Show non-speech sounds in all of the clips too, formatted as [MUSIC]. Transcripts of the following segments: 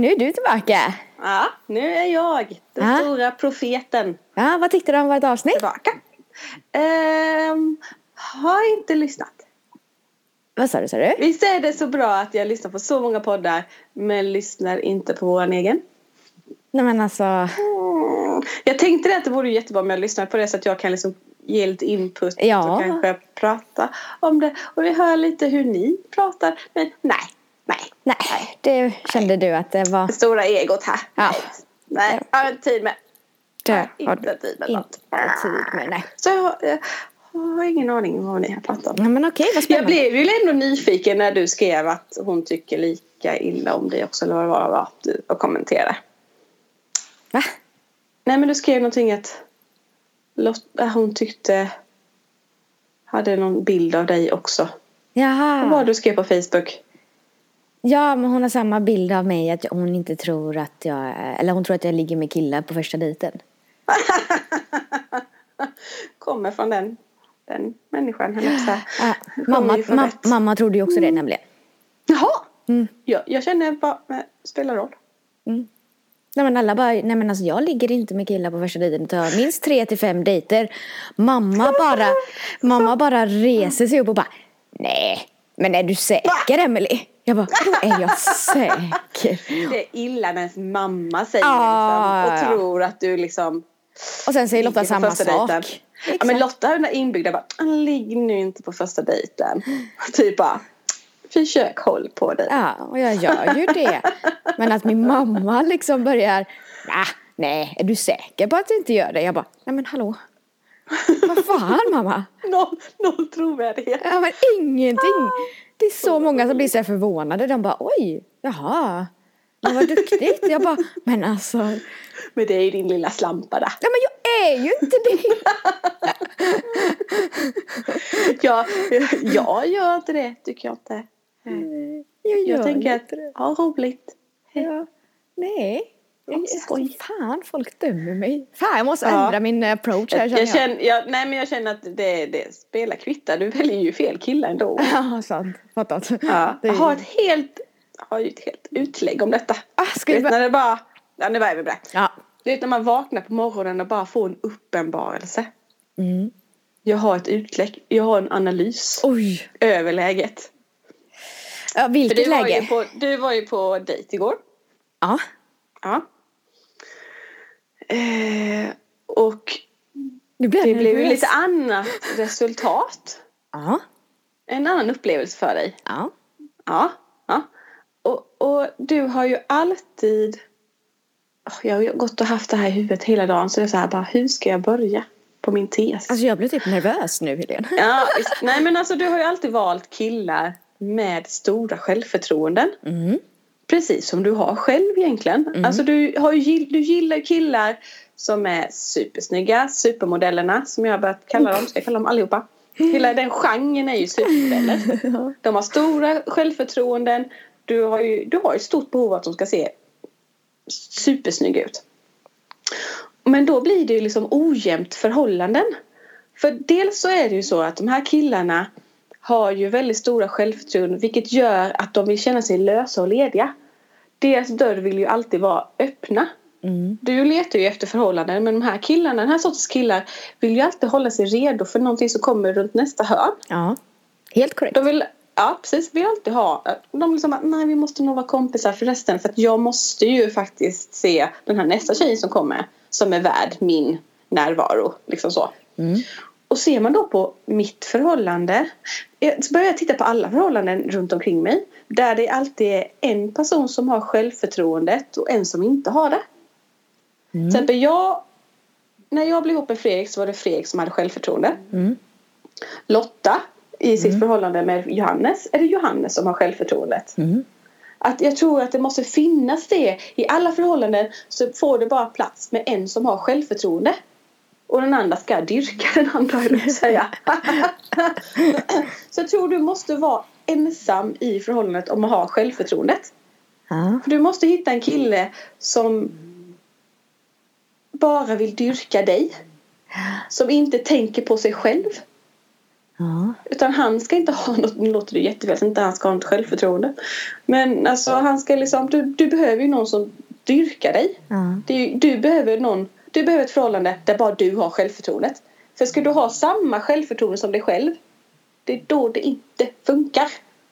nu är du tillbaka. Ja, nu är jag den Ja. stora profeten Ja, vad tyckte du om vårt avsnitt? tillbaka. Ehm, har inte lyssnat. Vad sa du, sa du? Visst är det så bra att jag lyssnar på så många poddar men lyssnar inte på våran egen? Nej men alltså, Mm. Jag tänkte att det vore jättebra om jag lyssnar på det så att jag kan liksom ge lite input Ja. och kanske prata om det. Och vi hör lite hur ni pratar. Men nej, nej. nej, det kände du att det var... Det stora egot här. Ja. Nej, jag har inte tid med. Det har inte tid med inte något. tid med, nej. Så jag, jag har ingen aning om vad ni har pratat om. Nej men okej, vad Jag blev ju ändå nyfiken när du skrev att hon tycker lika illa om dig också. Eller vad det var, var du och kommenterade. Va? Nej men du skrev någonting att Lotta, hon tyckte hade någon bild av dig också. Vad var Jaha. det du skrev på Facebook? Ja, men hon har samma bild av mig att hon inte tror att jag... Eller hon tror att jag ligger med killar på första dejten. [LAUGHS] Kommer från den, den människan. Kommer mamma, ma- rätt. mamma trodde ju också det nämligen. Jaha! Mm. Jag, jag känner bara, spelar roll. Nej men alla bara, nej men alltså jag ligger inte med killar på första dejten. Jag har minst tre till fem dejter. Mamma bara, mamma bara reser sig upp och bara, nej, men är du säker Emily? Jag bara, då är jag säker. Det är illa när ens mamma säger Ah, liksom, och ja. tror att du liksom Och sen säger Lotta samma sak. Ja, men Lotta har den där inbyggda bara, "Ah, ligg nu inte på första dejten. typ bara, försök håll på dig. Ja, och jag gör ju det. Men att min mamma liksom börjar, ah, nej, är du säker på att du inte gör det? Jag bara, nej men hallå. Vad fan mamma? [LAUGHS] Noll, noll trovärdighet. Ja men ingenting. Det är så många som blir så förvånade. De bara oj, jaha. Men vad duktigt. Jag bara, men alltså. Nej Men det är ju din lilla slampa där. men jag är ju inte det. [LAUGHS] Jag, jag gör inte det, tycker jag inte. Jag, gör Jag tänker att, det. ja roligt. Ja, nej. Skoj. fan, folk dömer mig. Fan, jag måste Ja. ändra min approach här Jag, känner jag jag. känner, jag, nej men jag känner att det, det spelar kvitta. Du väljer ju fel kille ändå. [LAUGHS] Ja, sant. Fattat. Ja. Det är- Jag har ett helt, jag har ju ett helt utlägg om detta. Ah, ska Du vet bara... när det bara, ja nu börjar vi med det. Ja. Du vet när man vaknar på morgonen och bara får en uppenbarelse. Mm. Jag har ett utlägg, jag har en analys Oj. över läget. Ja, vilket du var, läge? ju på, du var ju på dejt igår. Ja. Ja. Eh, och blir jag det blev ju lite annat resultat. Ja. En annan upplevelse för dig. Ja. Ja. ja. Och, och du har ju alltid... Jag har gått och haft det här i huvudet hela dagen så det är så här bara, hur ska jag börja på min tes? Alltså jag blir typ nervös nu Helene. Ja, nej men alltså du har ju alltid valt killar med stora självförtroenden. Mm. Precis som du har själv egentligen. Alltså du, har du gillar killar som är supersnygga, supermodellerna som jag har börjat kalla dem. Ska jag kalla dem allihopa? Hela den genren är ju supermodeller. [LAUGHS] De har stora självförtroenden. Du har ju, du har ett stort behov av att de ska se supersnygga ut. Men då blir det ju liksom ojämnt förhållanden. För dels så är det ju så att de här killarna har ju väldigt stora självförtroenden vilket gör att de vill känna sig lösa och lediga. Deras dörr vill ju alltid vara öppna. Mm. Du letar ju efter förhållanden men de här killarna, den här sortens killar vill ju alltid hålla sig redo för någonting som kommer runt nästa hörn. Ja. Helt korrekt. De vill, ja precis, vill alltid ha, de liksom att nej vi måste nog vara kompisar för resten för att jag måste ju faktiskt se den här nästa tjejen som kommer som är värd min närvaro. Liksom så. Mm. Och ser man då på mitt förhållande. jag- Så börjar jag titta på alla förhållanden runt omkring mig. Där det alltid är en person som har självförtroendet och en som inte har det. Till exempel jag. När jag blev ihop med Fredrik så var det Fredrik som hade självförtroende. Mm. Lotta i sitt förhållande med Johannes är det Johannes som har självförtroendet. Mm. Att jag tror att det måste finnas det. I alla förhållanden så får det bara plats med en som har självförtroende. Och den andra ska dyrka den andra, höll jag säga. [LAUGHS] så jag tror du måste vara ensam i förhållandet om att ha självförtroendet. Ja. För du måste hitta en kille som bara vill dyrka dig. Som inte tänker på sig själv. Ja. Utan han ska inte ha något, nu låter det jättefel, inte han ska ha något självförtroende. Men alltså han ska liksom, du, du behöver ju någon som dyrkar dig. Ja. Det, du behöver någon, du behöver ett förhållande där bara du har självförtroendet. För ska du ha samma självförtroende som dig själv, det är då det inte funkar.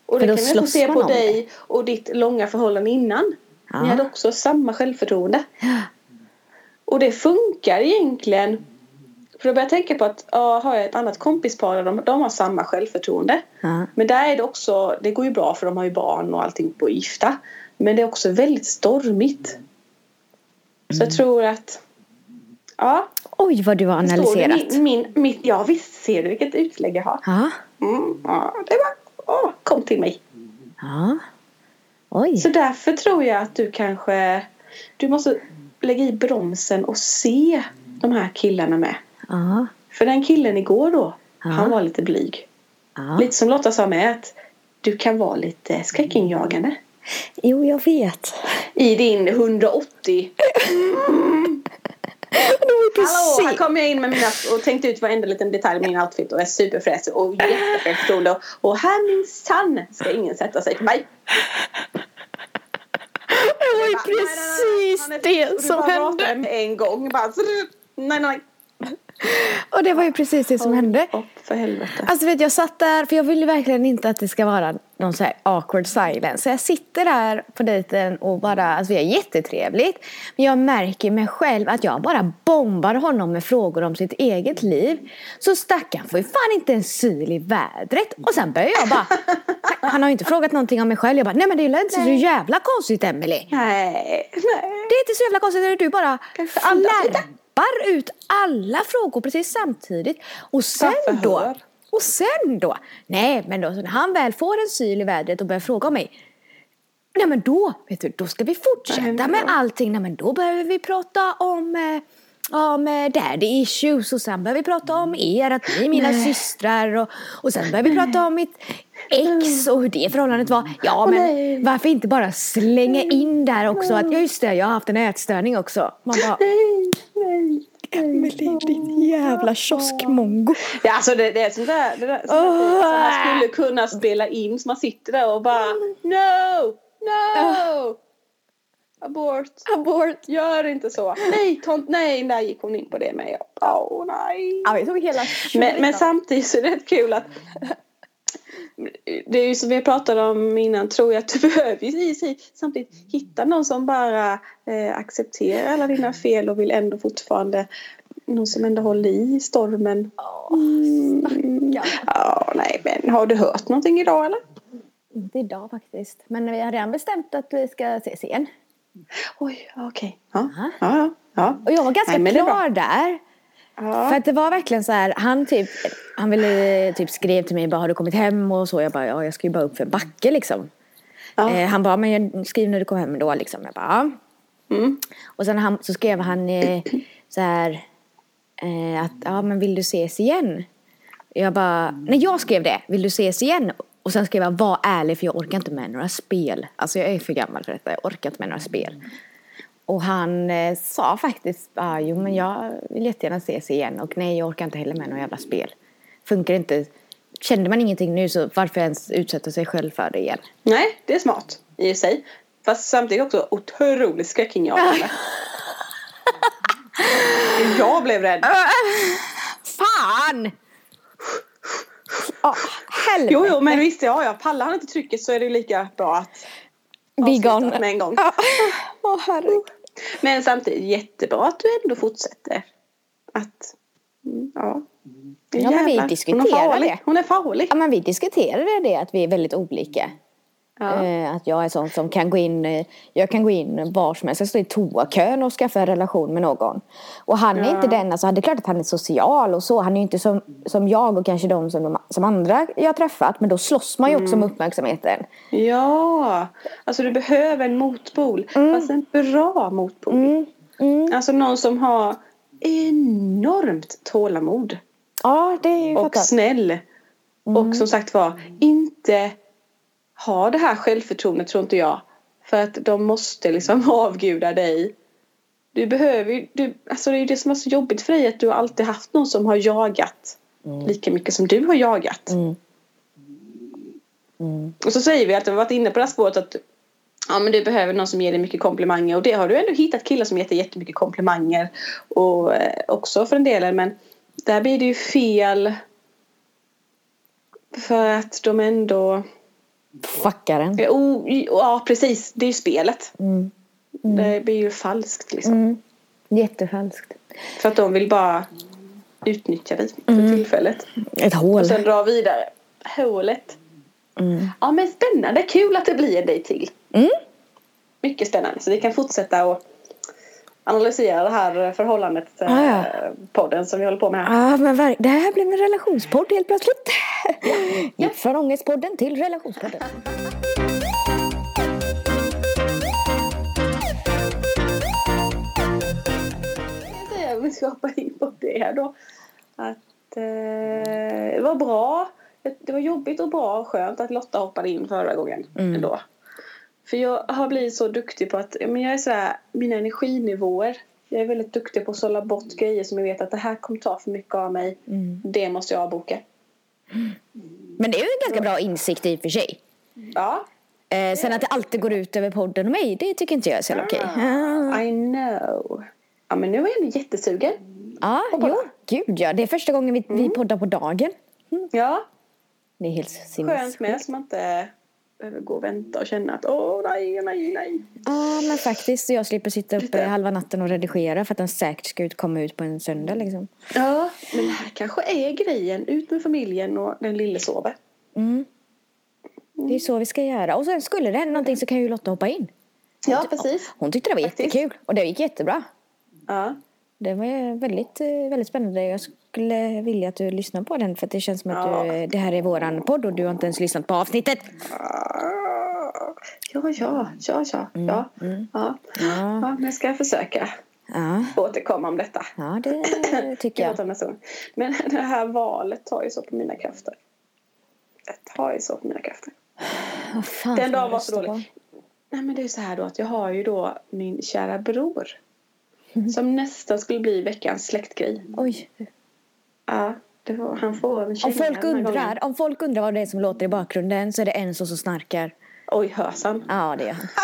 Och det kan vi se på dig och ditt långa förhållande innan. Ja. Ni hade också samma självförtroende. Och det funkar egentligen. För då börjar jag tänka på att ja, har jag ett annat kompispar de, de har samma självförtroende. Ja. Men där är det också, det går ju bra för de har ju barn och allting på gifta. Men det är också väldigt stormigt. Så jag tror att, ja. Oj, vad du har analyserat. Min, min, mitt, ja visst ser du vilket utlägg jag har. Ja. Mm, ja, det var, åh, kom till mig. Ja. Oj. Så därför tror jag att du kanske, du måste lägga i bromsen och se de här killarna med. Ja. För den killen igår då, Ja. han var lite blyg. Ja. Lite som Lotta sa med att du kan vara lite skräckinjagande. Jo, jag vet. I din 180. Hallå, här kommer jag in med mina och tänkte ut varenda liten detalj i min outfit och är superfräsig och jättesjälvförtroende. Och, och här minsann ska ingen sätta sig på mig. Det var ju precis det som hände. En gång bara. Nej, nej. Och det var ju precis det som hände. Upp för helvete. Alltså vet jag satt där, för jag ville verkligen inte att det ska vara någon så här awkward silence. Så jag sitter där på dejten och bara, alltså vi har jättetrevligt. Men jag märker mig själv att jag bara bombar honom med frågor om sitt eget liv. Så stackarn får ju fan inte en syl i vädret. Och sen börjar jag bara, [LAUGHS] han har ju inte frågat någonting om mig själv. Jag bara, nej men det är inte så jävla konstigt Emily. Nej, nej. Det är inte så jävla konstigt du bara Kanske slarvar ut alla frågor precis samtidigt. Och sen då, och sen då, nej men då, när han väl får en syl i vädret och börjar fråga om mig. Nej men då, vet du, då ska vi fortsätta med allting. Nej men då behöver vi prata om eh, om eh, daddy issues och sen börjar vi prata om er, att ni är mina systrar och, och sen börjar vi prata om mitt ex och hur det förhållandet var. Ja men nej. varför inte bara slänga in där också att ja just det, jag har haft en ätstörning också. Man bara, Nej, nej. Emelie din jävla kioskmongo. Ja, alltså det, det är sånt där, det där sånt där Åh. som man skulle kunna spela in så man sitter där och bara No! No! Abort! Abort. Gör inte så! Nej, tont, nej, där gick hon in på det med. Åh oh, nej! Ja, vi tog hela Men, men samtidigt så är det rätt kul att det är ju som vi pratade om innan, tror jag att du [LAUGHS] behöver ju samtidigt hitta någon som bara eh, accepterar alla dina fel och vill ändå fortfarande någon som ändå håller i stormen. Mm. Ja, nej, men har du hört någonting idag eller? Inte idag faktiskt. Men vi har redan bestämt att vi ska ses igen. Oj, okej. Ja, Ja. ja, ja. ja. Och jag var ganska Nej, klar där. Ja. För att det var verkligen så här, han typ, han ville, typ skrev till mig bara har du kommit hem och så. Jag bara ja jag ska ju bara upp för en backe liksom. Ja. Eh, han bara men skriv när du kommer hem då liksom. Jag bara ja. Mm. Och sen han, så skrev han eh, så här eh, att ja men vill du ses igen? Jag bara, nej jag skrev det, vill du ses igen? Och sen skrev jag var ärlig för jag orkar inte med några spel. Alltså jag är för gammal för detta, jag orkar inte med några spel. Och han eh, sa faktiskt, ah, jo men jag vill jättegärna ses igen och nej jag orkar inte heller med några jävla spel. Funkar inte, kände man ingenting nu så varför ens utsätta sig själv för det igen? Nej, det är smart i sig. Fast samtidigt också otroligt skräckinjagande. [LAUGHS] jag blev rädd. Fan! Oh, helvete! Jo, jo, men visst, ja, ja, pallar han inte trycket så är det lika bra att Be gone. med en gång. Åh herregud. Men samtidigt jättebra att du ändå fortsätter. Att, ja. Ja, men vi Jävlar, diskuterar hon är farlig. det. Hon är farlig. Ja men vi diskuterade det att vi är väldigt olika. Ja. Eh, att jag är sån som kan gå in, eh, jag kan gå in var som helst, jag står i toakön och skaffa en relation med någon. Och han är Ja. inte den, alltså det är klart att han är social och så, han är ju inte som, som jag och kanske de som, de som andra jag har träffat, men då slåss man ju också om uppmärksamheten. Ja, alltså du behöver en motpol. Fast en bra motpol. Mm. Mm. Alltså någon som har enormt tålamod. Ja, det är ju och fattat. snäll. Och som sagt var, inte ha det här självförtroendet tror inte jag. För att de måste liksom [LAUGHS] avguda dig. Du behöver ju, du, alltså det är ju det som är så jobbigt för dig att du har alltid haft någon som har jagat lika mycket som du har jagat. Och så säger vi att vi har varit inne på det här spåret att ja, men du behöver någon som ger dig mycket komplimanger och det har du ändå hittat killar som ger dig jättemycket komplimanger och eh, också för en del men där blir det ju fel för att de ändå Fuckaren. Ja, o- ja precis, det är ju spelet. Mm. Det blir ju falskt liksom. Mm. Jättefalskt. För att de vill bara utnyttja dig för Mm. tillfället. Ett hål. Och sen dra vidare. Hålet. Mm. Ja men spännande, kul att det blir en dejt till. Mm. Mycket spännande. Så vi kan fortsätta och analysera det här förhållandet. eh, Ah, ja. Podden som vi håller på med här. Ja, men verk- det här blev en relationspodd helt plötsligt. Gick från Ångestpodden till relationspodden. Jag kan säga, om vi ska hoppa in på det då. Att eh, det var bra. Det var jobbigt och bra och skönt att Lotta hoppade in förra gången Mm. ändå. För jag har blivit så duktig på att, ja, men jag är sådär, mina energinivåer. Jag är väldigt duktig på att sålla bort grejer som jag vet att det här kommer ta för mycket av mig. Mm. Det måste jag avboka. Men det är ju en ganska bra insikt i och för sig. Ja, Eh, sen att det alltid går ut över podden och mig, det tycker inte jag är så okej. Ah. I know. Ja men nu är jag ändå jättesugen. Ja, jo, gud ja. Det är första gången vi, vi poddar på dagen. Ja, Det är helt skönt sinnessjukt. med så man inte behöver gå och vänta och känna att åh nej, nej, nej. Ja, men faktiskt. Jag slipper sitta uppe halva natten och redigera för att den säkert ska ut, komma ut på en söndag liksom. Ja, men det här kanske är grejen. Ut med familjen och den lille sover. Mm. Det är så vi ska göra. Och sen skulle det hända någonting så kan ju Lotta hoppa in. Ja, precis. Hon tyckte det var Faktiskt. jättekul och det gick jättebra. Ja. Det var väldigt, eh, väldigt spännande. Jag skulle vilja att du lyssnar på den för det känns som att Ja. du, det här är våran podd och du har inte ens lyssnat på avsnittet. Ja, ja, ja, ja, ja. Ja. Ja, ja men jag ska försöka ja, återkomma om detta. ja det [CLEARS THROAT] tycker Jag jag. Men [LAUGHS] det här valet tar ju så på mina krafter. Det tar ju så på mina krafter. Vad fan Den dagen jag var så dålig. Nej men det är så här då att jag har ju då min kära bror. Som nästan skulle bli veckans släktgrej. på? Oj. Ja, var, han får en Om folk, undrar, om folk undrar vad det är som låter i bakgrunden så är det en som snarkar. Oj, hörs han? Ja, det gör han. [LAUGHS]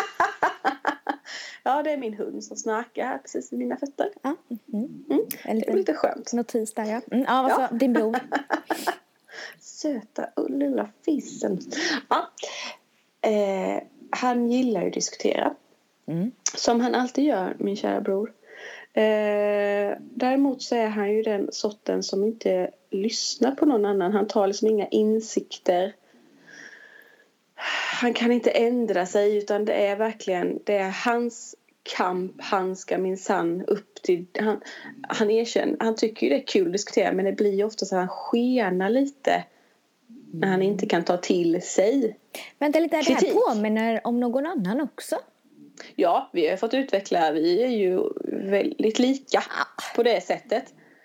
Ja, det är min hund som snarkar här precis vid mina fötter. Ja, mm. Mm. En Det är liten lite skönt. notis där ja. Mm, ja, vad Ja. din bror? [LAUGHS] Söta och lilla fissen. Ja. Eh, han gillar ju att diskutera. Mm. Som han alltid gör, min kära bror. Eh, däremot så är han ju den sorten som inte lyssnar på någon annan. Han tar liksom inga insikter. Han kan inte ändra sig utan det är verkligen det är hans kamp. Han ska minsann upp till... Han, han erkänner, han tycker ju det är kul att diskutera men det blir ju ofta så att han skenar lite. När han inte kan ta till sig. Vänta lite, det här påminner om någon annan också. Ja, vi har fått utveckla, vi är ju väldigt lika på det sättet.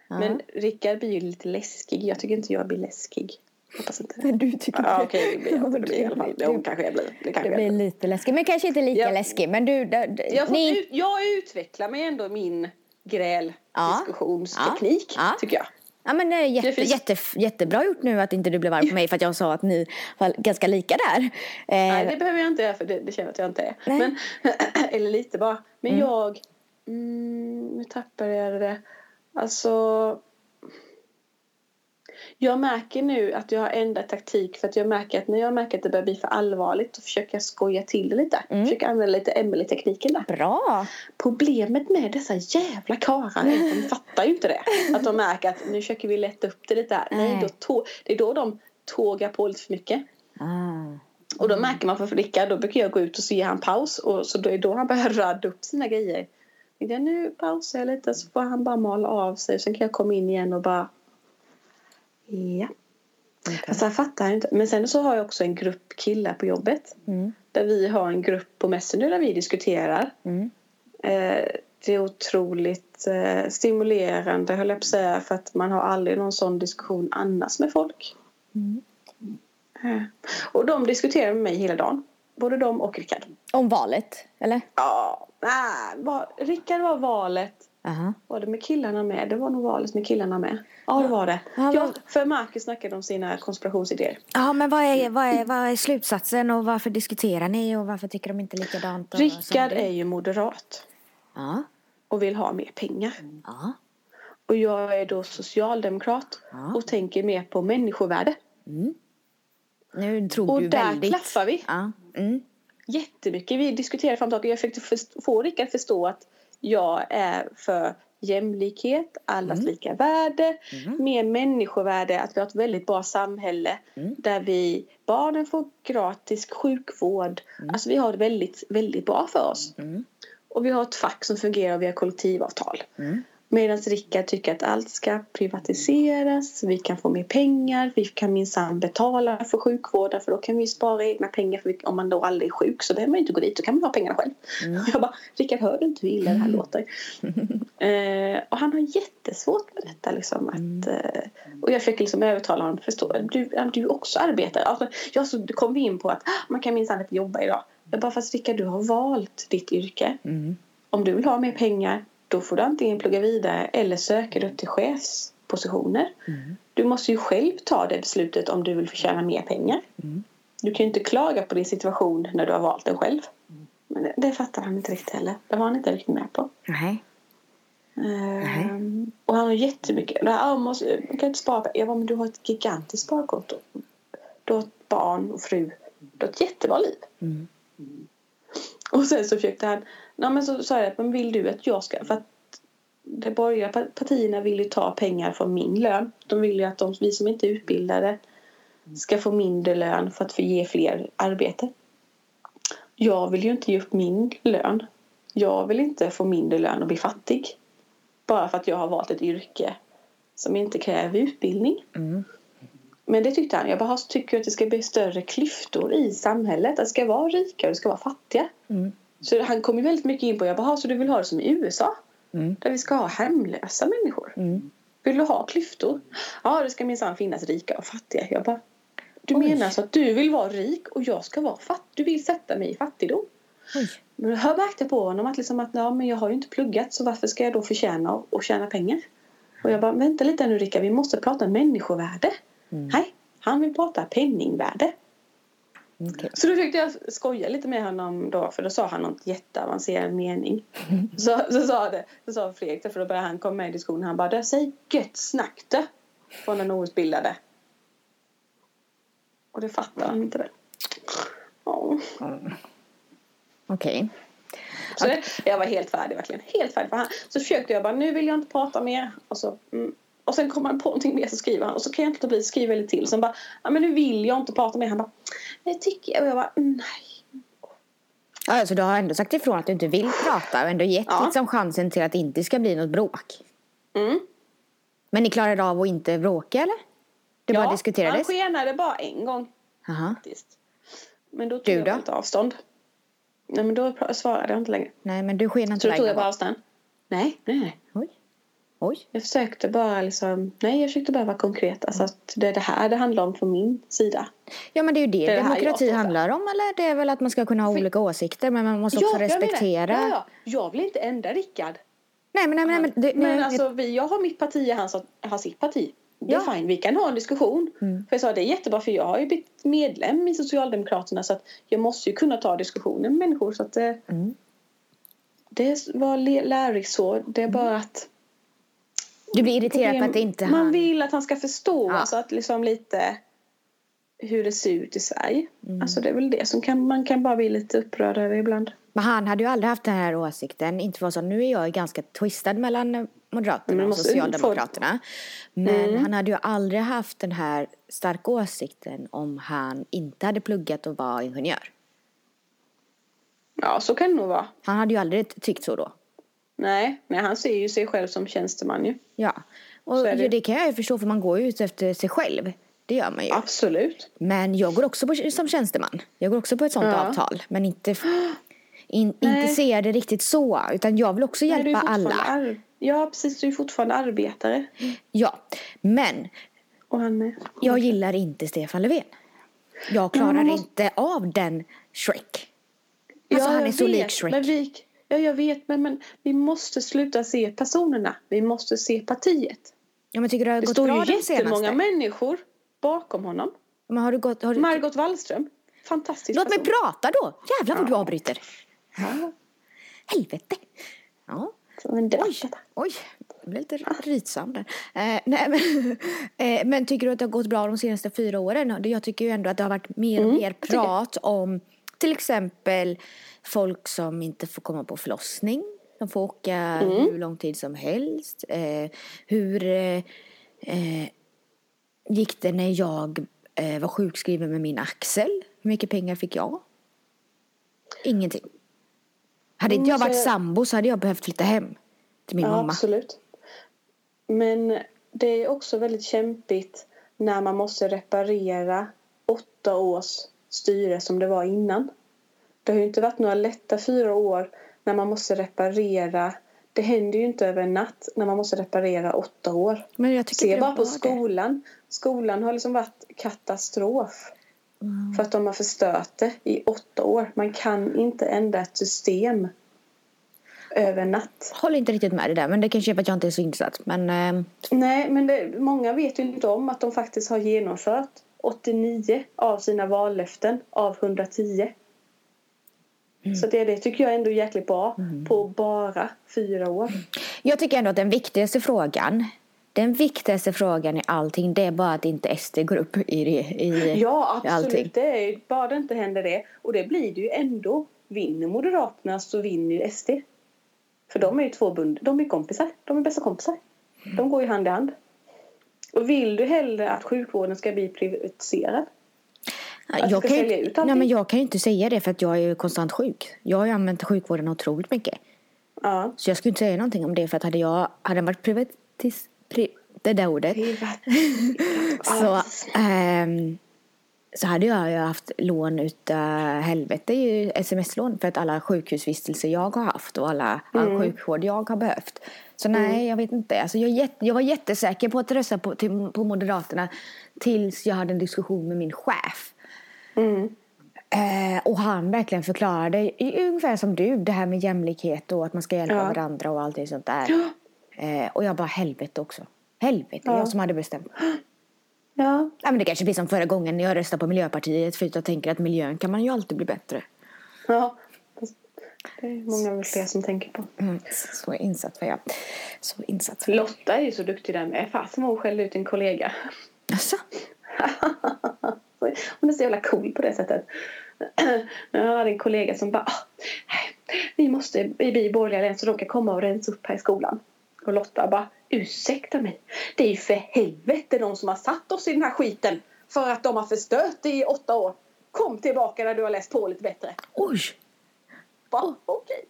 Ja. Men Rickard blir ju lite läskig. Jag tycker inte jag blir läskig. Hoppas inte det. [LAUGHS] Du tycker Ja, okej, det blir jag. Det blir i alla fall. Det- Jo, kanske jag blir. Det kanske Det jag blir blir. lite läskigt, men kanske inte lika Ja. läskigt. Men du, d- d- Jag, ni, ut, jag utvecklar mig ändå min gräl Ja. diskussionsteknik, Ja. Ja. tycker jag. Ja men det är jätte, Det finns- jätte, jättebra gjort nu att inte du blev arg på [LAUGHS] mig för att jag sa att ni var ganska lika där. Eh, Nej, det behöver jag inte göra för det, det känner jag att jag inte är. Nej. Men, [CLEARS THROAT] eller lite bara. Men jag... Mm, nu tappade jag det. Alltså... Jag märker nu att jag har ändrat taktik för att jag märker att när jag märker att det börjar bli för allvarligt då försöker jag skoja till det lite. Mm. Försöker använda lite Emelie-tekniken där. Bra! Problemet med dessa jävla karlar är att de [LAUGHS] fattar ju inte det. Att de märker att nu försöker vi lätta upp det lite här. Nej, Nej. då tå- det är då de tågar på lite för mycket. Ah. Och då märker man för Rickard, då brukar jag gå ut och så ger han paus. Och så då är då han börjar [LAUGHS] radda upp sina grejer. Jag, nu pausar jag lite så får han bara mala av sig. Sen kan jag komma in igen och bara... Ja. Alltså han fattar inte. Men sen så har jag också en grupp killar på jobbet. Mm. Där vi har en grupp på Messenger där vi diskuterar. Mm. Eh, det är otroligt eh, stimulerande höll jag på att säga. För att man har aldrig någon sån diskussion annars med folk. Mm. Eh, Och de diskuterar med mig hela dagen. Både de och Rickard. Om valet, eller? Ja, nej, var, Rickard var valet. Aha. Var det med killarna med? Det var nog valet med killarna med. Ja, det var det. Ja, men- för Marcus snackade om sina konspirationsidéer. Ja, men vad är, vad, är, vad är slutsatsen och varför diskuterar ni och varför tycker de inte likadant? och- Rickard är ju moderat Ja, och vill ha mer pengar. ja, Och jag är då socialdemokrat och tänker mer på människovärde. nu tror Och du där väldigt. klaffar vi. Ja, mm. Jättemycket. Vi diskuterade fram och tillbaka. Jag först- få Rickard förstå att jag är för jämlikhet, allas lika värde, mer människovärde, att vi har ett väldigt bra samhälle där vi, barnen får gratis sjukvård. Alltså vi har det väldigt, väldigt bra för oss. Och vi har ett fack som fungerar och vi har kollektivavtal. Medan Rickard tycker att allt ska privatiseras, vi kan få mer pengar, vi kan minsann betala för sjukvården för då kan vi spara egna pengar för om man då aldrig är sjuk så behöver man inte gå dit, då kan man ha pengarna själv. Och [LAUGHS] jag bara, Rickard hör du inte hur illa det här låter? [LAUGHS] eh, och han har jättesvårt med detta liksom att, eh, och jag fick liksom övertala honom, förstå, du, du också arbetare. Alltså, ja, så kom vi in på att ah, man kan minsann inte jobba idag. Jag bara, fast Rickard du har valt ditt yrke. Om du vill ha mer pengar då får du antingen plugga vidare eller söka upp till chefspositioner. Du måste ju själv ta det beslutet om du vill förtjäna mer pengar. Du kan ju inte klaga på din situation när du har valt den själv. Men det, det fattar han inte riktigt heller. Det var han inte riktigt med på. Nej. Ehm, och han har jättemycket. Det här, ah, måste, man kan inte spara. pengar." Jag bara, men du har ett gigantiskt sparkonto. Du har ett barn och fru. Du har ett jättebra liv. Och sen så försökte han. Nej, men så sa jag men vill du att jag ska. För att de borgerliga pa- partierna vill ju ta pengar från min lön. De vill ju att de, vi som inte är utbildade ska få mindre lön för att ge fler arbete. Jag vill ju inte ge upp min lön. Jag vill inte få mindre lön och bli fattig. Bara för att jag har valt ett yrke som inte kräver utbildning. Men det tyckte han. Jag bara, tycker att det ska bli större klyftor i samhället. Att det ska vara rika och det ska vara fattiga. Så han kom ju väldigt mycket in på, jag bara, så du vill ha det som i USA? Där vi ska ha hemlösa människor. Vill du ha klyftor? Ja, det ska minsann finnas rika och fattiga. Jag bara, du Oj. menar så att du vill vara rik och jag ska vara fattig? Du vill sätta mig i fattigdom? Oj. Men jag märkte på honom att, liksom att ja, men jag har ju inte pluggat så varför ska jag då förtjäna och, tjäna pengar? Och jag bara, vänta lite nu Rickard, vi måste prata människovärde. Nej, han vill prata penningvärde. Okej. Så då försökte jag skoja lite med honom då för då sa han något jätteavancerad mening. [LAUGHS] Så, så sa det, så sa Fredrik det, för då började han komma med i diskussionen. Han bara, säg gött snack du från den outbildade. Och det fattar han inte det. Ja. Okej. Så det, jag var helt färdig verkligen. Helt färdig. För han, så försökte jag bara, nu vill jag inte prata mer. Och, så, mm, och sen kommer han på någonting mer så skriver han. Och så kan jag inte låta bli skriva lite till. Sen bara, ja men nu vill jag inte prata mer. Han bara, det tycker jag. Och jag bara, mm, nej. Ja, så du har ändå sagt ifrån att du inte vill prata och ändå gett Ja. liksom chansen till att det inte ska bli något bråk. Mm. Men ni klarade av att inte bråka eller? Det bara han diskuterades? skenade bara en gång faktiskt. Men då tog Du jag då? bara inte avstånd. Nej men då svarade jag inte längre. Nej, men du skenade inte Så då tog jag bara avstånd. Nej, nej, nej. Oj. Oj. Jag försökte bara liksom, nej jag försökte bara vara konkret. Alltså att det är det här det handlar om från min sida. Ja, men det är ju det, Det är det jag demokrati handlar om. Eller det är väl att man ska kunna ha olika åsikter, men man måste också jag menar- respektera. Ja, ja. Jag vill inte ändra Rickard. Nej, men, nej, men, nej, men, det, Men nej, alltså vi, jag har mitt parti och han har sitt parti. Det är Ja. fine, vi kan ha en diskussion. Mm. För jag sa det är jättebra för jag har ju blivit medlem i Socialdemokraterna så att jag måste ju kunna ta diskussioner med människor så att det, Mm. det var lärorikt så. Det är bara att du blir irriterad på att det inte man han... vill att han ska förstå Ja. alltså att liksom lite hur det ser ut i Sverige. Mm. Alltså det är väl det som kan, man kan bara bli lite upprörd över ibland. Men han hade ju aldrig haft den här åsikten. Inte för så, nu är jag ganska twistad mellan Moderaterna Men och Socialdemokraterna. Men Mm. han hade ju aldrig haft den här starka åsikten om han inte hade pluggat och var ingenjör. Ja så kan det nog vara. Han hade ju aldrig tyckt så då. Nej, nej han ser ju sig själv som tjänsteman ju. Ja. Och det. det. det kan jag ju förstå för man går ju ut efter sig själv. Det gör man ju. Absolut. Men jag går också på, som tjänsteman. Jag går också på ett sånt Ja. avtal. Men inte, [GASPS] in, Nej. inte ser det riktigt så. Utan jag vill också Nej, hjälpa fortfarande alla. Ja precis, du är fortfarande arbetare. [GASPS] Ja. Men Och han är... jag gillar inte Stefan Löfven. Jag klarar måste- inte av den Shrek. Alltså han är jag så vet, lik Shrek. Men vi, Ja, jag vet, men, men vi måste sluta se personerna. Vi måste se partiet. Ja, men tycker du det har Det gått står bra ju jättemånga människor bakom honom. Men har du gått, har du... Margot Wallström. Fantastisk Låt mig person. prata då! Jävlar vad du Ja. avbryter. Ja, Helvete. Ja. Oj, oj. Jag blev lite rytsam där. Eh, nej, men, [LAUGHS] eh, men tycker du att det har gått bra de senaste fyra åren? Jag tycker ju ändå att det har varit mer och Mm, mer prat om till exempel folk som inte får komma på förlossning. De får åka Mm. hur lång tid som helst. Eh, hur eh, eh, gick det när jag eh, var sjukskriven med min axel? Hur mycket pengar fick jag? Ingenting. Hade inte jag Mm, varit så- sambo så hade jag behövt flytta hem till min Ja, mamma. absolut. Men det är också väldigt kämpigt när man måste reparera åtta års styre som det var innan. Det har ju inte varit några lätta fyra år när man måste reparera. Det händer ju inte över en natt när man måste reparera åtta år. Se det bara på det. skolan. Skolan har liksom varit katastrof. Mm. För att de har förstört det i åtta år. Man kan inte ändra ett system över en natt. Håller inte riktigt med det där men det kanske är för att jag inte är så insatt. Men eh, Nej, men det, många vet ju inte om att de faktiskt har genomfört 89 av sina vallöften av 110. Så det, det tycker jag ändå är jäkligt bra på bara fyra år. jag tycker ändå att den viktigaste frågan den viktigaste frågan i allting det är bara att inte SD går upp i, det, i, Ja, i allting. absolut. Är, ju- bara det inte händer det. Och det blir det ju ändå. Vinner Moderaterna så vinner ju SD. För de är ju två bund, de är kompisar. De är bästa kompisar. De går ju hand i hand. Och vill du hellre att sjukvården ska bli privatiserad? jag, ska kan sälja ut inte- allting. nej, men jag kan ju inte säga det för att jag är ju konstant sjuk. Jag har ju använt sjukvården otroligt mycket. Ja. Så jag skulle inte säga någonting om det för att hade jag hade varit privatis, pri, det där ordet Privat. [LAUGHS] så, ehm, så hade jag ju haft lån utav helvete ju sms-lån för att alla sjukhusvistelser jag har haft och alla, all sjukvård jag har behövt. Så nej, jag vet inte. Alltså jag, jag var jättesäker på att rösta på, till, på Moderaterna tills jag hade en diskussion med min chef. Mm. Eh, och han verkligen förklarade, ungefär som du, det här med jämlikhet och att man ska hjälpa Ja. varandra och allting sånt där. Eh, och jag bara helvete också. Helvete, Ja. jag som hade bestämt. Ja. Ja, men det kanske blir som förra gången när jag röstade på Miljöpartiet för att jag tänker att miljön kan man ju alltid bli bättre. ja. Det är många väl fler som tänker på. Mm, så insatt var jag. Så insatt var jag. Lotta är ju så duktig där med. Fasen vad hon skällde ut en kollega. Alltså, [LAUGHS] Hon är så jävla cool på det sättet. [CLEARS THROAT] Jag hade en kollega som bara "Ah, Vi måste bli borgerliga län så de kan komma och rensa upp här i skolan. Och Lotta bara Ursäkta mig. Det är ju för helvete de som har satt oss i den här skiten. För att de har förstört det i åtta år. Kom tillbaka när du har läst på lite bättre. oj, Bara okej.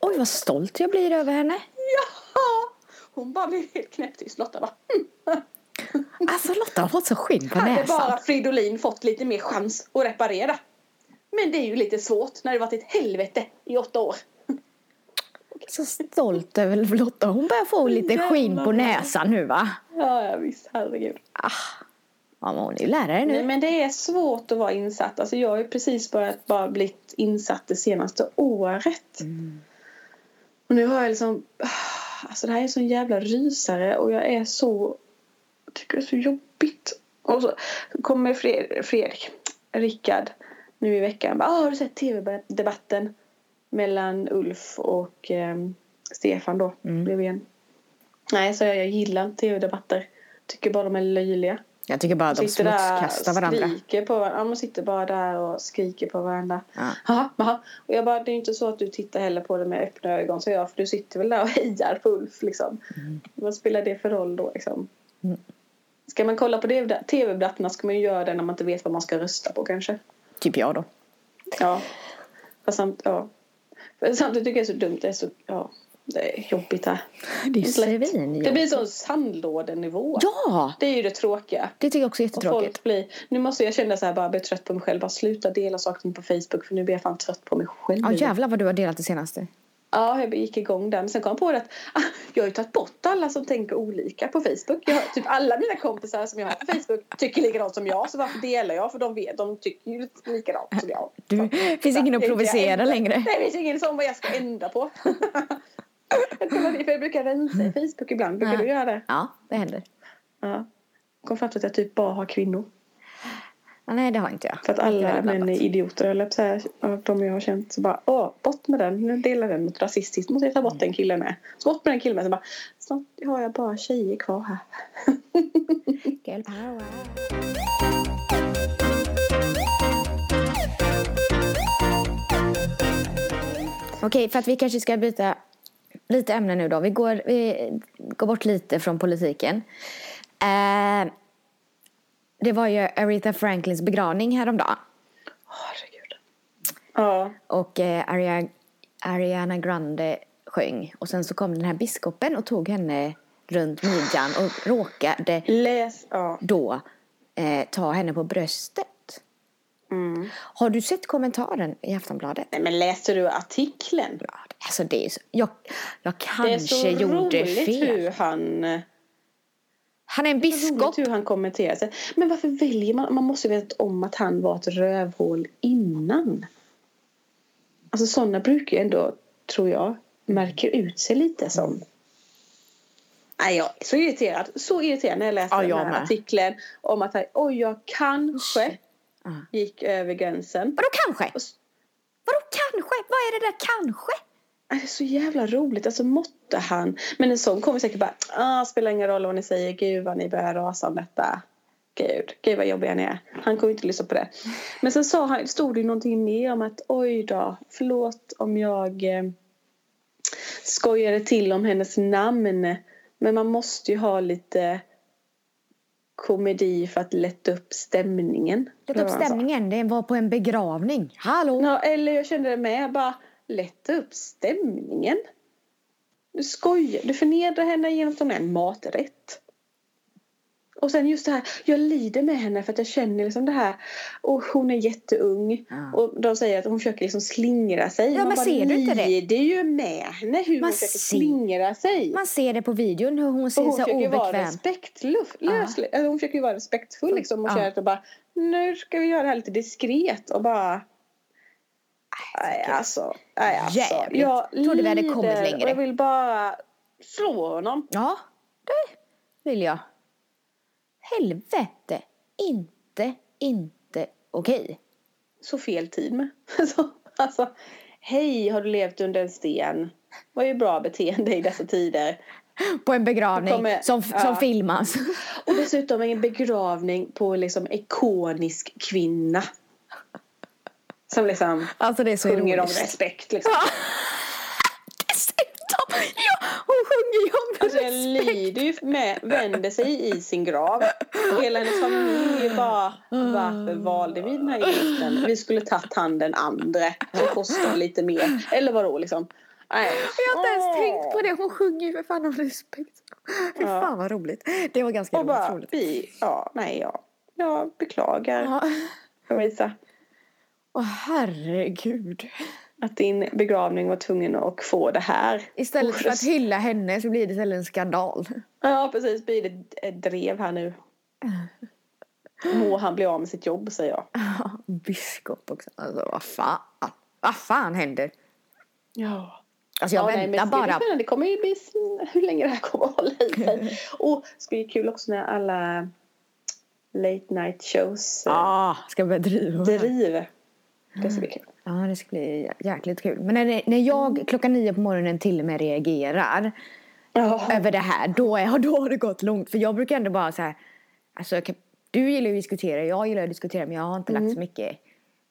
oj vad stolt jag blir över henne. Jaha! Hon bara blev helt knäpptyst. Lotta bara "Hm." Alltså Lotta har fått så skinn på Hade näsan. bara Fridolin fått lite mer chans att reparera. Men det är ju lite svårt när det varit ett helvete i åtta år. Så stolt över Lotta. Hon börjar få lite skinn på näsan nu va? Ja, ja visst. Herregud. Ah. Ja, men hon är ju lärare nu. Nej, men det är svårt att vara insatt. Alltså, jag har ju precis börjat bara blivit insatt det senaste året. Och nu har jag liksom... Alltså det här är en sån jävla rysare och jag är så... Jag tycker det är så jobbigt. Och så kommer Fred, Fredrik, Rickard, nu i veckan. Bara, ah, har du sett tv-debatten mellan Ulf och ehm, Stefan då? Mm. Blev igen. Nej, så jag, jag gillar inte tv-debatter. Tycker bara de är löjliga. Jag tycker bara att de smutskastar varandra. Skriker på varandra. Ja, man sitter bara där och skriker på varandra. Ja. Jaha, jaha. Och jag bara, det är inte så att du tittar heller på det med öppna ögon. Så jag, för du sitter väl där och [LAUGHS] hejar på Ulf liksom. Vad spelar det för roll då liksom? Mm. Ska man kolla på tv-debatterna ska man ju göra det när man inte vet vad man ska rösta på kanske. Typ jag då. Ja. Fast samt, ja. För samtidigt tycker jag det är så dumt. Det är så, ja. Det är jobbigt här. Det är svinjobbigt. Det blir sån sandlådenivå. Ja! Det är ju det tråkiga. Det tycker jag också är Och jättetråkigt. folk blir, nu måste jag känna så här bara bli trött på mig själv. Bara sluta dela saker på Facebook för nu blir jag fan trött på mig själv. Ja jävlar vad du har delat det senaste. Ja, jag gick igång den. Sen kom jag på att ah, jag har ju tagit bort alla som tänker olika på Facebook. Jag har, typ alla mina kompisar som jag har på Facebook tycker likadant som jag. Så varför delar jag? För de vet, de tycker ju likadant som jag. Du, så, finns så, ingen att provocera längre. Nej, det finns ingen som vad jag ska ändra på. [LAUGHS] [LAUGHS] jag brukar rensa i Facebook ibland. Brukar du göra det? Ja, det händer. Ja. Kom fram till att jag typ bara har kvinnor. Ja, nej, det har inte jag. För att alla män är idioter. Eller så här, av de jag har känt så bara åh, bort med den. Nu delar den mot rasistiskt. Måste jag ta bort den killen med. Så bort med den killen med. Så bara, snart har jag bara tjejer kvar här. [LAUGHS] Girl power. Okej, för att vi kanske ska byta lite ämne nu då. Vi går, vi går bort lite från politiken. Eh, det var ju Aretha Franklins begravning häromdagen. Herregud. Ja. Och eh, Aria, Ariana Grande sjöng. Och sen så kom den här biskopen och tog henne runt midjan och råkade Läs. Ja. då eh, ta henne på bröstet. Mm. Har du sett kommentaren i Aftonbladet? Nej, men läste du artikeln? Ja, alltså det är så, jag, jag Det är så kanske gjorde roligt fel. hur han... Han är en biskop. Roligt hur han kommenterar sig. Men varför väljer man? Man måste veta om att han var ett rövhål innan. Alltså sådana brukar ju ändå, tror jag, märker ut sig lite som. Nej, jag är så irriterad. Så irriterad när jag läste Ja, den jag här med. artikeln. Om att han, oj, jag kanske Ja. gick över gränsen. Vadå kanske? Och Vadå kanske? Vad är det där kanske? Nej, Det är så jävla roligt. Alltså måtte han. Men en sån kommer säkert bara. Ah, spelar ingen roll vad ni säger. Gud vad ni börjar rasa om detta. Gud, gud vad jobbiga ni är. Han kommer inte lyssna på det. Men sen sa han, stod det ju någonting mer om att oj då. Förlåt om jag eh, skojade till om hennes namn. Men man måste ju ha lite komedi för att lätta upp stämningen. Lätta upp stämningen. Det var på en begravning. Hallå? Ja, eller jag kände det med. Bara lätta upp stämningen. Du skojar. Du förnedrar henne genom att hon är en maträtt. Och sen just det här. Jag lider med henne för att jag känner liksom det här. Och hon är jätteung. Ja. Och de säger att hon försöker liksom slingra sig. Ja, Man men bara ser du inte det? lider ju med henne hur Man hon försöker ser- slingra sig. Man ser det på videon hur hon Och ser hon så ju vara obekväm. respektlös. Alltså, hon försöker ju vara respektfull liksom och Ja. känner att bara nu ska vi göra det här lite diskret och bara Nej alltså, nej alltså. Jävligt. Jag Trodde vi hade kommit längre. och jag vill bara slå honom. Ja, det vill jag. Helvete. Inte, inte okej. Så fel tid med. [LAUGHS] Så, alltså, hej har du levt under en sten? Vad är bra beteende i dessa tider? På en begravning kommer- som, ja. som filmas. [LAUGHS] Och dessutom en begravning på liksom ikonisk kvinna. Som liksom Alltså det är så sjunger om respekt liksom. [LAUGHS] Sjunger Alltså jag respekt. lider ju med, vänder sig i sin grav. Och hela hennes familj bara, varför valde vi den här giften? Vi skulle tagit han den andra som kostar lite mer. Eller vadå liksom? Nej. Jag har inte ens Åh. tänkt på det. Hon sjunger ju för fan om respekt. Fy Ja. fan vad roligt. Det var ganska Och bara, roligt. vi, ja, nej, ja. Jag beklagar Ja. Åh herregud. Att din begravning var tvungen att få det här. Istället för att hylla henne så blir det istället en skandal. Ja precis, blir det drev här nu. [LAUGHS] Må han bli av med sitt jobb säger jag. Ja, Biskop också. Alltså vad fan. Vad fan händer? Ja. Alltså jag ja, nej, väntar men det blir bara. spännande. Det kommer ju bli hur länge det här kommer att hålla i sig. Och det ska bli kul också när alla late night shows eh, Ja, ska börja driva. driv. Det ska bli kul. Ja, det ska bli jäkligt kul. Men när, det, när jag klockan nio på morgonen till och med reagerar Ja. över det här, då, är, [LAUGHS] då har det gått långt. För jag brukar ändå bara så här, alltså, du gillar ju att diskutera, jag gillar att diskutera, men jag har inte lagt så mycket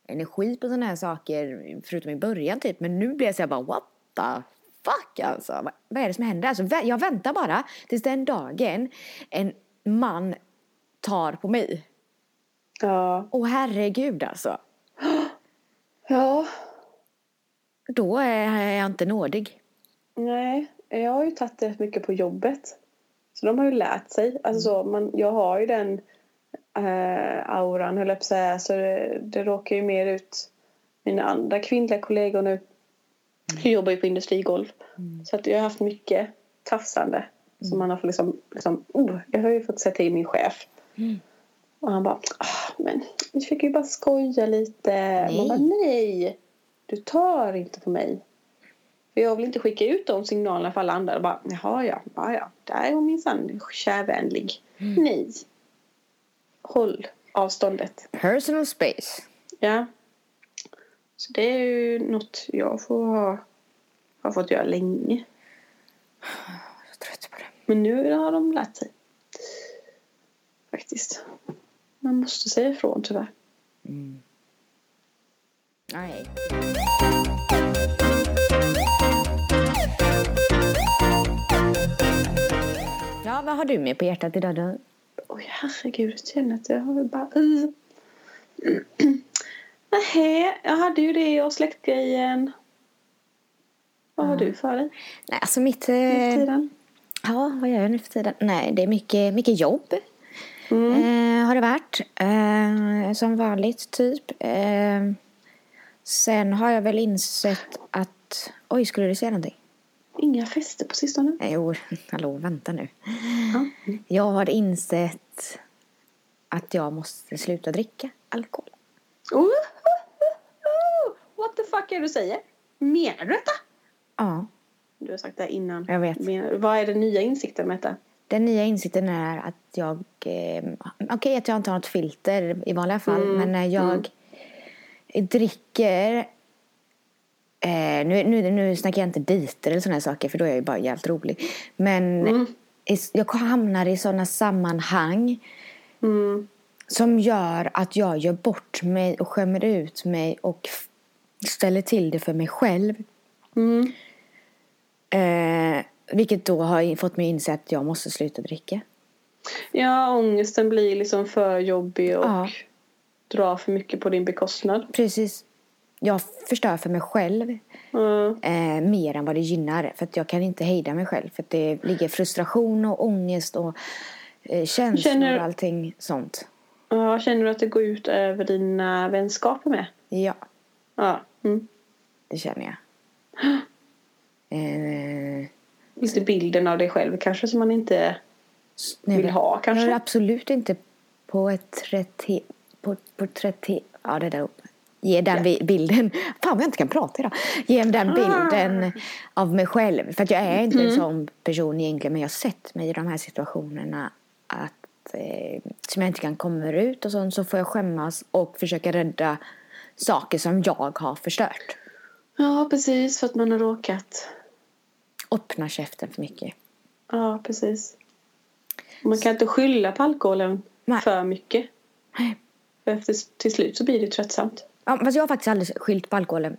energi på sådana här saker, förutom i början typ. Men nu blir jag så här bara, what the fuck alltså. Vad, vad är det som händer? Alltså, jag väntar bara tills den dagen en man tar på mig. ja. Åh herregud alltså. Ja. Då är jag inte nådig. Nej, jag har ju tagit det mycket på jobbet. Så de har ju lärt sig. Alltså så, man, jag har ju den eh, auran höll jag på att säga. Så det, det råkar ju mer ut mina andra kvinnliga kollegor nu. Jag jobbar ju på industrigolv. Så att jag har haft mycket tafsande. Så man har fått liksom, liksom oh, jag har ju fått säga till min chef. Och han bara, ah, men vi fick ju bara skoja lite. Nej. Man bara, nej. Du tar inte på mig. För jag vill inte skicka ut de signalerna för alla andra. Och bara, jaha ja, ja, ja. Där är hon minsann kärvänlig. Nej. Håll avståndet. Personal space. Ja. Så det är ju något jag får ha, har fått göra länge. Jag är trött på det. Men nu har de lärt sig. Faktiskt. Man måste säga ifrån tyvärr. Nej. Ja, vad har du med på hjärtat idag då? Oj herregud, jag känner att jag har bara... [CLEARS THROAT] Uh. Nej, jag hade ju det och släktgrejen. Vad har du för dig Nej, alltså mitt... nu Eh, för tiden? ja, vad gör jag nu för tiden? Nej, det är mycket, mycket jobb. Mm. Eh, har det varit. Eh, som vanligt, typ. Eh, sen har jag väl insett att... Oj, skulle du säga någonting? Inga fester på sistone? Nej, Jo, [LAUGHS] hallå, vänta nu. Ja. Jag har insett att jag måste sluta dricka alkohol. Oh, What the fuck är det du säger? Menar du detta? Ja, Du har sagt det här innan. Jag vet. Menar, vad är den nya insikten med detta? Den nya insikten är att jag... Eh, Okej att jag inte har något filter i vanliga fall, Mm, men när jag dricker... Eh, nu, nu, nu snackar jag inte dejter eller sådana saker, för då är jag ju bara jävligt rolig. Men Mm. jag hamnar i sådana sammanhang Mm. som gör att jag gör bort mig och skämmer ut mig och ställer till det för mig själv. Mm. Eh, vilket då har fått mig att inse att jag måste sluta dricka. Ja, ångesten blir liksom för jobbig och Ja. drar för mycket på din bekostnad. Precis. Jag förstör för mig själv Mm. eh, mer än vad det gynnar. För att jag kan inte hejda mig själv. För att det ligger frustration och ångest och eh, känslor Känner- och allting sånt. Ja, känner du att det går ut över dina vänskaper med? Ja, Ja. Mm. det känner jag. [GASPS] Eh, Lite bilden av dig själv kanske som man inte vill ha Jag kanske? är absolut inte på ett 30... På, på 30... Ja, det där uppe. Ge den Ja. bi- bilden. Fan vad jag inte kan prata idag. Ge den Ah. bilden av mig själv. För att jag är inte Mm. en sån person egentligen. Men jag har sett mig i de här situationerna. Att, eh, som jag inte kan komma ut och sånt. Så får jag skämmas och försöka rädda saker som jag har förstört. Ja, precis. För att man har råkat. Öppna käften för mycket. Ja, precis. Man kan inte skylla på alkoholen Nej. för mycket. Nej. För efter, till slut så blir det tröttsamt. Ja, fast jag har faktiskt aldrig skyllt på alkoholen.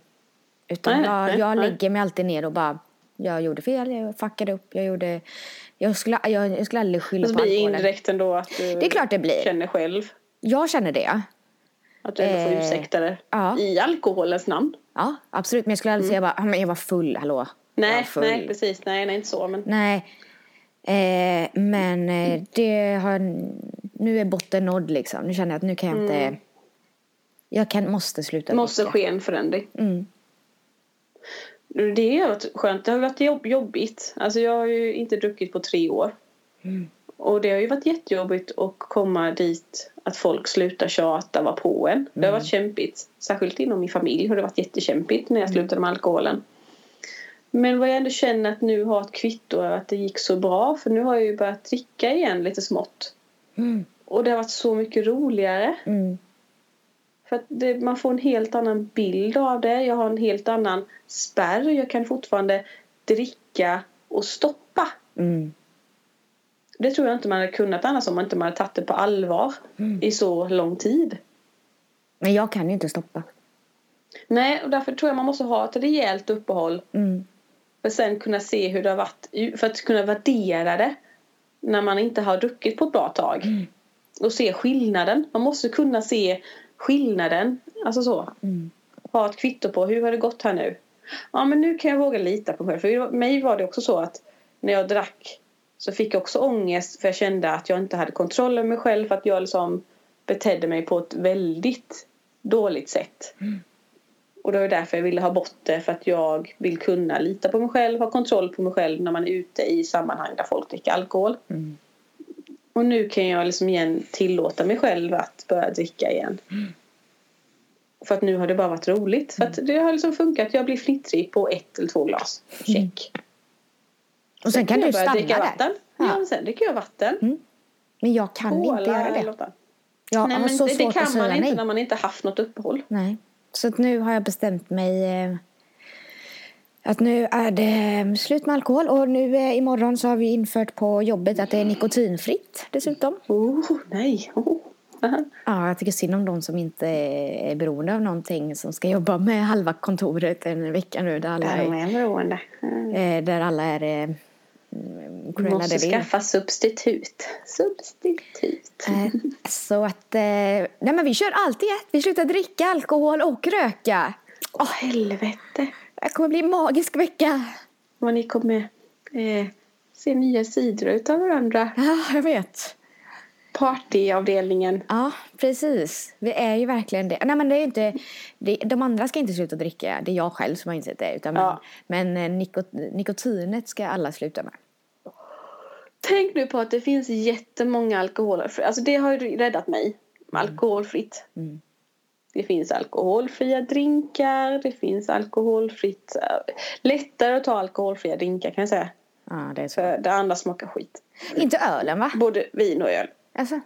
Utan Nej, jag, nej, jag nej. lägger mig alltid ner och bara jag gjorde fel, jag fuckade upp, jag gjorde... Jag skulle, jag, jag skulle aldrig skylla Men så på blir det alkoholen. indirekt ändå att du Det är klart det blir. känner själv Jag känner det. att du ändå får Eh, ursäkta det. ja. I alkoholens namn. Ja, absolut. Men jag skulle aldrig säga bara, "Ja, men jag var full, hallå. Mm. Nej, nej precis. Nej, nej, inte så. Men Nej. Eh, men eh, det har... Nu är botten nådd liksom. Nu känner jag att nu kan jag inte... Jag kan, måste sluta Mm. måste ske en förändring. Mm. Det har varit skönt. Det har varit jobb, jobbigt. Alltså jag har ju inte druckit på tre år. Mm. Och det har ju varit jättejobbigt att komma dit att folk slutar tjata, vara på en. Det har Mm. varit kämpigt. Särskilt inom min familj har det varit jättekämpigt när jag Mm. slutade med alkoholen. Men vad jag ändå känner att nu har ett kvitto är att det gick så bra. För nu har jag ju börjat dricka igen lite smått. Mm. Och det har varit så mycket roligare. Mm. För det, man får en helt annan bild av det. Jag har en helt annan spärr. Jag kan fortfarande dricka och stoppa. Mm. Det tror jag inte man hade kunnat annars om man inte hade tagit det på allvar i så lång tid. Men jag kan ju inte stoppa. Nej, och därför tror jag man måste ha ett rejält uppehåll Mm. För att sen kunna se hur det har varit. För att kunna värdera det när man inte har druckit på ett bra tag. Och se skillnaden. Man måste kunna se skillnaden. Alltså så. Mm. Ha ett kvitto på hur har det gått här nu. Ja men nu kan jag våga lita på mig själv. För mig var det också så att när jag drack så fick jag också ångest för jag kände att jag inte hade kontroll över mig själv. För att jag liksom betedde mig på ett väldigt dåligt sätt. Och det var därför jag ville ha bort det för att jag vill kunna lita på mig själv, ha kontroll på mig själv när man är ute i sammanhang där folk dricker alkohol. Mm. Och nu kan jag liksom igen tillåta mig själv att börja dricka igen. För att nu har det bara varit roligt. För att det har liksom funkat. Jag blir fnittrig på ett eller två glas. Check. Och sen kan du jag börja stanna dricka där. vatten. Ja. Ja. sen dricker jag vatten. Mm. Men jag kan inte göra det. Jag Nej, men det, det kan man inte nej. när man inte haft något uppehåll. Nej. Så att nu har jag bestämt mig eh, att nu är det slut med alkohol och nu eh, imorgon så har vi infört på jobbet att det är nikotinfritt dessutom. Oh, nej. Oh. Ja, jag tycker synd om de som inte är beroende av någonting som ska jobba med halva kontoret en vecka nu där alla är. Mm. eh, där alla är Cruella måste de Vil. skaffa substitut. Substitut. Eh, Så att, eh, nej men vi kör alltid ett. Vi slutar dricka alkohol och röka. Åh helvete. Det kommer bli en magisk vecka. Vad ni kommer eh, se nya sidor utav varandra. Ja, jag vet. Partyavdelningen. Ja, precis. Vi är ju verkligen det. Nej, men det är inte, det, de andra ska inte sluta dricka. Det är jag själv som har insett det. Utan Ja. Men, men eh, nikot, nikotinet ska alla sluta med. Tänk nu på att det finns jättemånga alkoholfria. Alltså det har ju räddat mig. Alkoholfritt. Mm. Det finns alkoholfria drinkar. Det finns alkoholfritt. eh, Lättare att ta alkoholfria drinkar kan jag säga. Ja, det är så. För det andra smakar skit. Inte ölen, va? Både vin och öl. Alltså.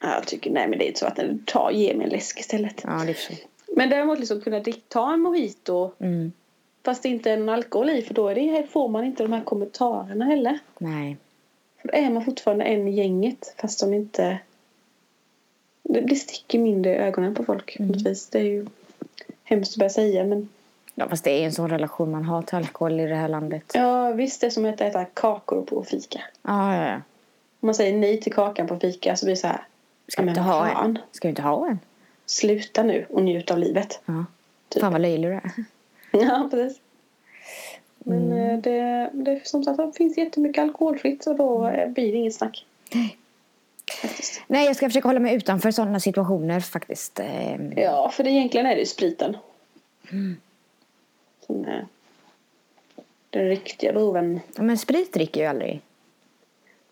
Ja, Jag tycker nej men det är inte så att den tar, ge mig en läsk istället. Ja, det är så. Men däremot liksom kunna ta en mojito Mm. fast det inte är någon alkohol i för då är det, får man inte de här kommentarerna heller. Nej. För då är man fortfarande en i gänget fast de inte... Det, det sticker mindre i ögonen på folk något vis. Det är ju hemskt att börja säga men Ja, fast det är en sån relation man har till alkohol i det här landet. ja visst det är som att äta kakor på fika. Ja, ja, ja. Om man säger nej till kakan på fika så blir det så här. Ska "Ja, vi inte ha en? Ska vi inte ha en? Sluta nu och njut av livet. Ja. Typ. Fan vad löjlig du är. [LAUGHS] Ja, precis. Men eh, det, det, som sagt, det finns jättemycket alkoholfritt och då eh, blir det inget snack. Nej. Faktiskt. Nej, jag ska försöka hålla mig utanför sådana situationer faktiskt. Eh, Ja, för det, egentligen är det ju spriten. Som är den riktiga boven. ja, Men sprit dricker jag ju aldrig.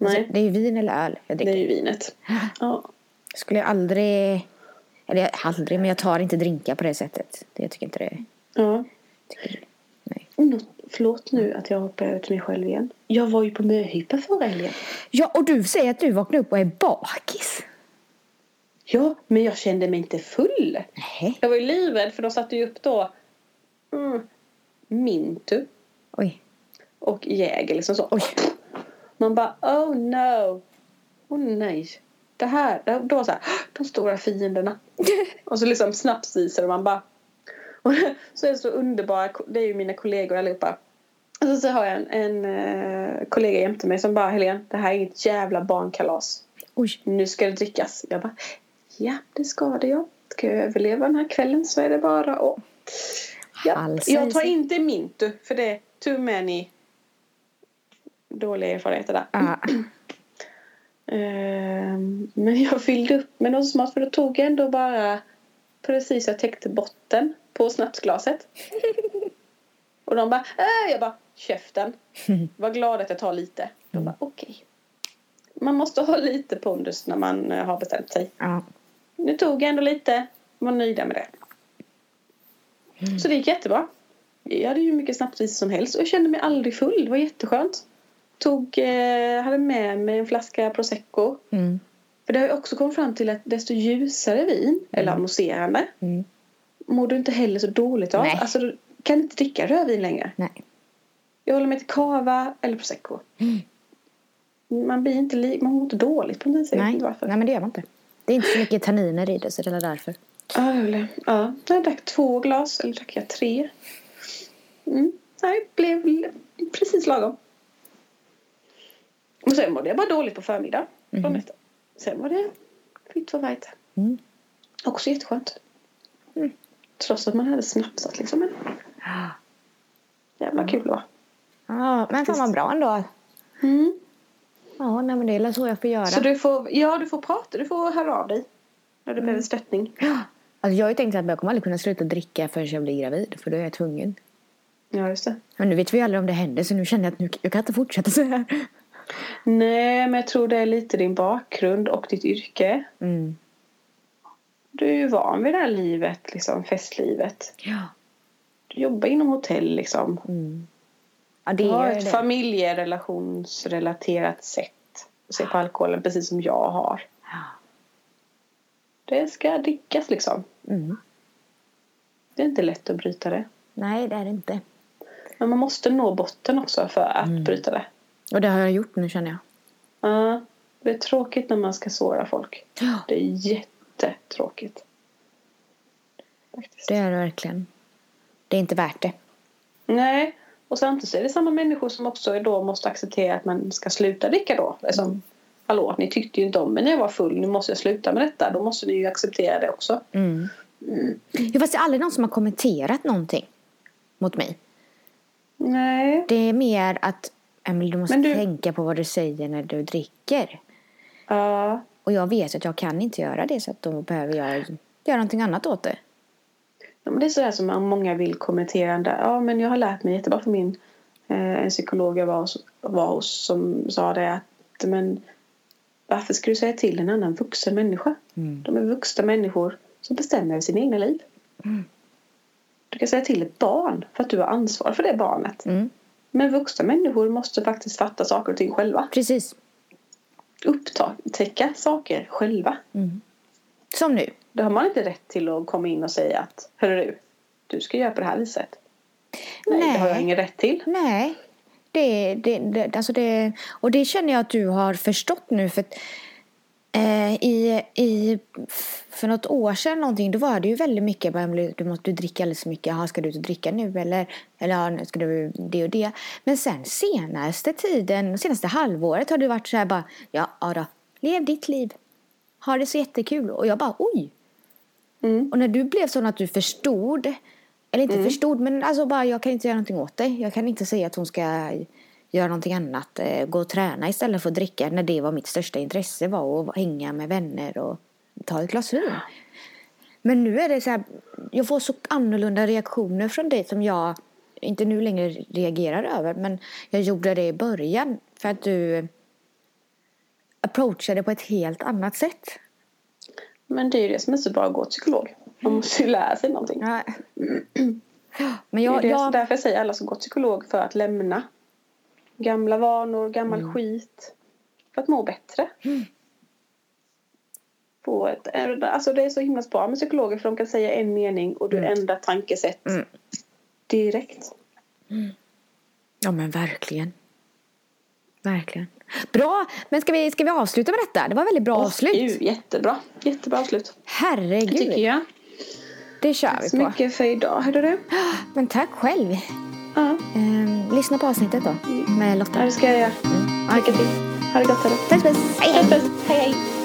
Nej, Det är ju vin eller öl jag det dricker. är ju vinet. [LAUGHS] Ja. Skulle jag aldrig... Eller aldrig, men jag tar inte drinkar på det sättet. Det, jag tycker inte det... ja. Tycker, nej. Nå- Förlåt nu att jag hoppar över till mig själv igen. Jag var ju på möhippa förra helgen. Ja, och du säger att du vaknade upp och är bakis. Ja, men jag kände mig inte full. Nej. Jag var ju livrädd för de satte ju upp då mm, Mintu Oj. och Jäger liksom så. Oj. Man bara oh no. Oh nej. Det här, då så här, de stora fienderna. [LAUGHS] och så liksom snapsvisar och man bara. Och [LAUGHS] så är det så underbara, det är ju mina kollegor allihopa. Och så, så har jag en, en eh, kollega jämte mig som bara Helene, det här är inget jävla barnkalas. Oj. Nu ska det drickas. Jag bara, ja det ska det ja. Ska jag överleva den här kvällen så är det bara att... Ja, i jag tar inte Mintu för det är too many dåliga erfarenheter där. [CLEARS THROAT] Ehm, men jag fyllde upp med något smart för då tog jag ändå bara precis jag täckte botten på snapsglaset. [LAUGHS] Och de bara, äh, jag bara, käften. [LAUGHS] Var glad att jag tar lite. De bara, okej. Man måste ha lite pondus när man eh, har bestämt sig. ja. Nu tog jag ändå lite. Var nöjda med det. Så det gick jättebra. Jag hade ju mycket snapsvis som helst och jag kände mig aldrig full. Det var jätteskönt. Tog, eh, hade med mig en flaska prosecco. Mm. För det har jag också kommit fram till att desto ljusare vin, eller annonserande, Mm. mår du inte heller så dåligt av. Nej. Alltså du kan inte dricka rödvin längre. Nej. Jag håller mig till cava eller prosecco. Mm. Man blir inte, li- man mår inte dåligt på den säger Nej. varför. Nej, men det gör man inte. Det är inte så mycket tanniner i det, så det är därför. Ja, ville- ja. Jag drack två glas, eller drack jag tre? Mm. Nej, blev precis lagom. Och sen mådde jag bara dåligt på förmiddagen. dagen efter. Sen var det fit for fight. Mm. Också jätteskönt. Mm. Trots att man hade snapsat liksom. Men jävla kul det var. Ja, men fan vad bra ändå. Mm. Ja, nej, men det är så jag får göra. Så du får, ja, du får prata. Du får höra av dig. När du behöver stöttning. Ja, Alltså jag har ju tänkt att jag kommer aldrig kunna sluta dricka förrän jag blir gravid. För då är jag tvungen. Ja, just det. Men nu vet vi ju aldrig om det händer så nu känner jag att nu, jag kan inte fortsätta så här. Nej, men jag tror det är lite din bakgrund och ditt yrke. Mm. Du är ju van vid det här livet, liksom festlivet. Ja. Du jobbar inom hotell liksom. Mm. Ja, det Du har är ett det. familjerelationsrelaterat sätt att se på alkoholen, precis som jag har. Ja. Det ska drickas liksom. Mm. Det är inte lätt att bryta det. Nej, det är det inte. Men man måste nå botten också för att Mm. bryta det. Och det har jag gjort nu känner jag. Ja, det är tråkigt när man ska såra folk. Ja. Det är jättetråkigt. Faktiskt. Det är det verkligen. Det är inte värt det. Nej, och samtidigt är det samma människor som också då måste acceptera att man ska sluta dricka då. Liksom, Mm. Hallå, ni tyckte ju inte om mig när jag var full, nu måste jag sluta med detta. Då måste ni ju acceptera det också. Mm. Ja, fast det är aldrig någon som har kommenterat någonting mot mig. Nej, Det är mer att Emily, du måste du- tänka på vad du säger när du dricker. ja. Och jag vet att jag kan inte göra det så att då behöver jag göra någonting annat åt det. Ja, men det är sådär som många vill kommentera. Ja, men jag har lärt mig jättebra för min eh, en psykolog jag var hos, var hos som sa det att men varför ska du säga till en annan vuxen människa? Mm. De är vuxna människor som bestämmer över sina egna liv. Mm. Du kan säga till ett barn för att du har ansvar för det barnet. Mm. Men vuxna människor måste faktiskt fatta saker och ting själva. Precis. Upptäcka saker själva. Mm. Som nu. Då har man inte rätt till att komma in och säga att Hörru du, du ska göra på det här viset. Nej, det har jag Nej. ingen rätt till. Nej. Det, det, det, alltså det, och det känner jag att du har förstått nu. För att, i, i, för något år sedan någonting, då var det ju väldigt mycket du måste du dricka alldeles för mycket. Jaha, ska du ut och dricka nu eller? Eller ja, ska du det och det. Men sen senaste tiden, senaste halvåret har det varit så här bara, ja, ja då, lev ditt liv. Ha det så jättekul. Och jag bara, oj. Mm. Och när du blev sån att du förstod, eller inte förstod, men alltså bara jag kan inte göra någonting åt det. Jag kan inte säga att hon ska göra någonting annat, eh, gå och träna istället för att dricka när det var mitt största intresse var att hänga med vänner och ta ett glas vin. Men nu är det så här, jag får så annorlunda reaktioner från dig som jag inte nu längre reagerar över, men jag gjorde det i början för att du approachade på ett helt annat sätt. Men det är ju det som är så bra att gå till psykolog. Man måste ju lära sig någonting. Ja. Men det är jag, det, jag, därför jag säger alla som går till psykolog för att lämna gamla vanor, gammal Mm. skit. För att må bättre. På ett, alltså det är så himla bra med psykologer för de kan säga en mening och du ändrar tankesätt Mm. direkt. Ja men verkligen. Verkligen. Bra, men ska vi, ska vi avsluta med detta? Det var väldigt bra avslut. Gud, jättebra. Jättebra avslut. Herregud. tycker jag. Det kör Tack så vi på. mycket för idag. Hörde du? [GASPS] Men tack själv. Ja, Ehm, lyssna på avsnittet då. Med ja, Lotta. det ska jag göra. Mm. Lycka till. Ha det gott. Hej hej. Hej, hej.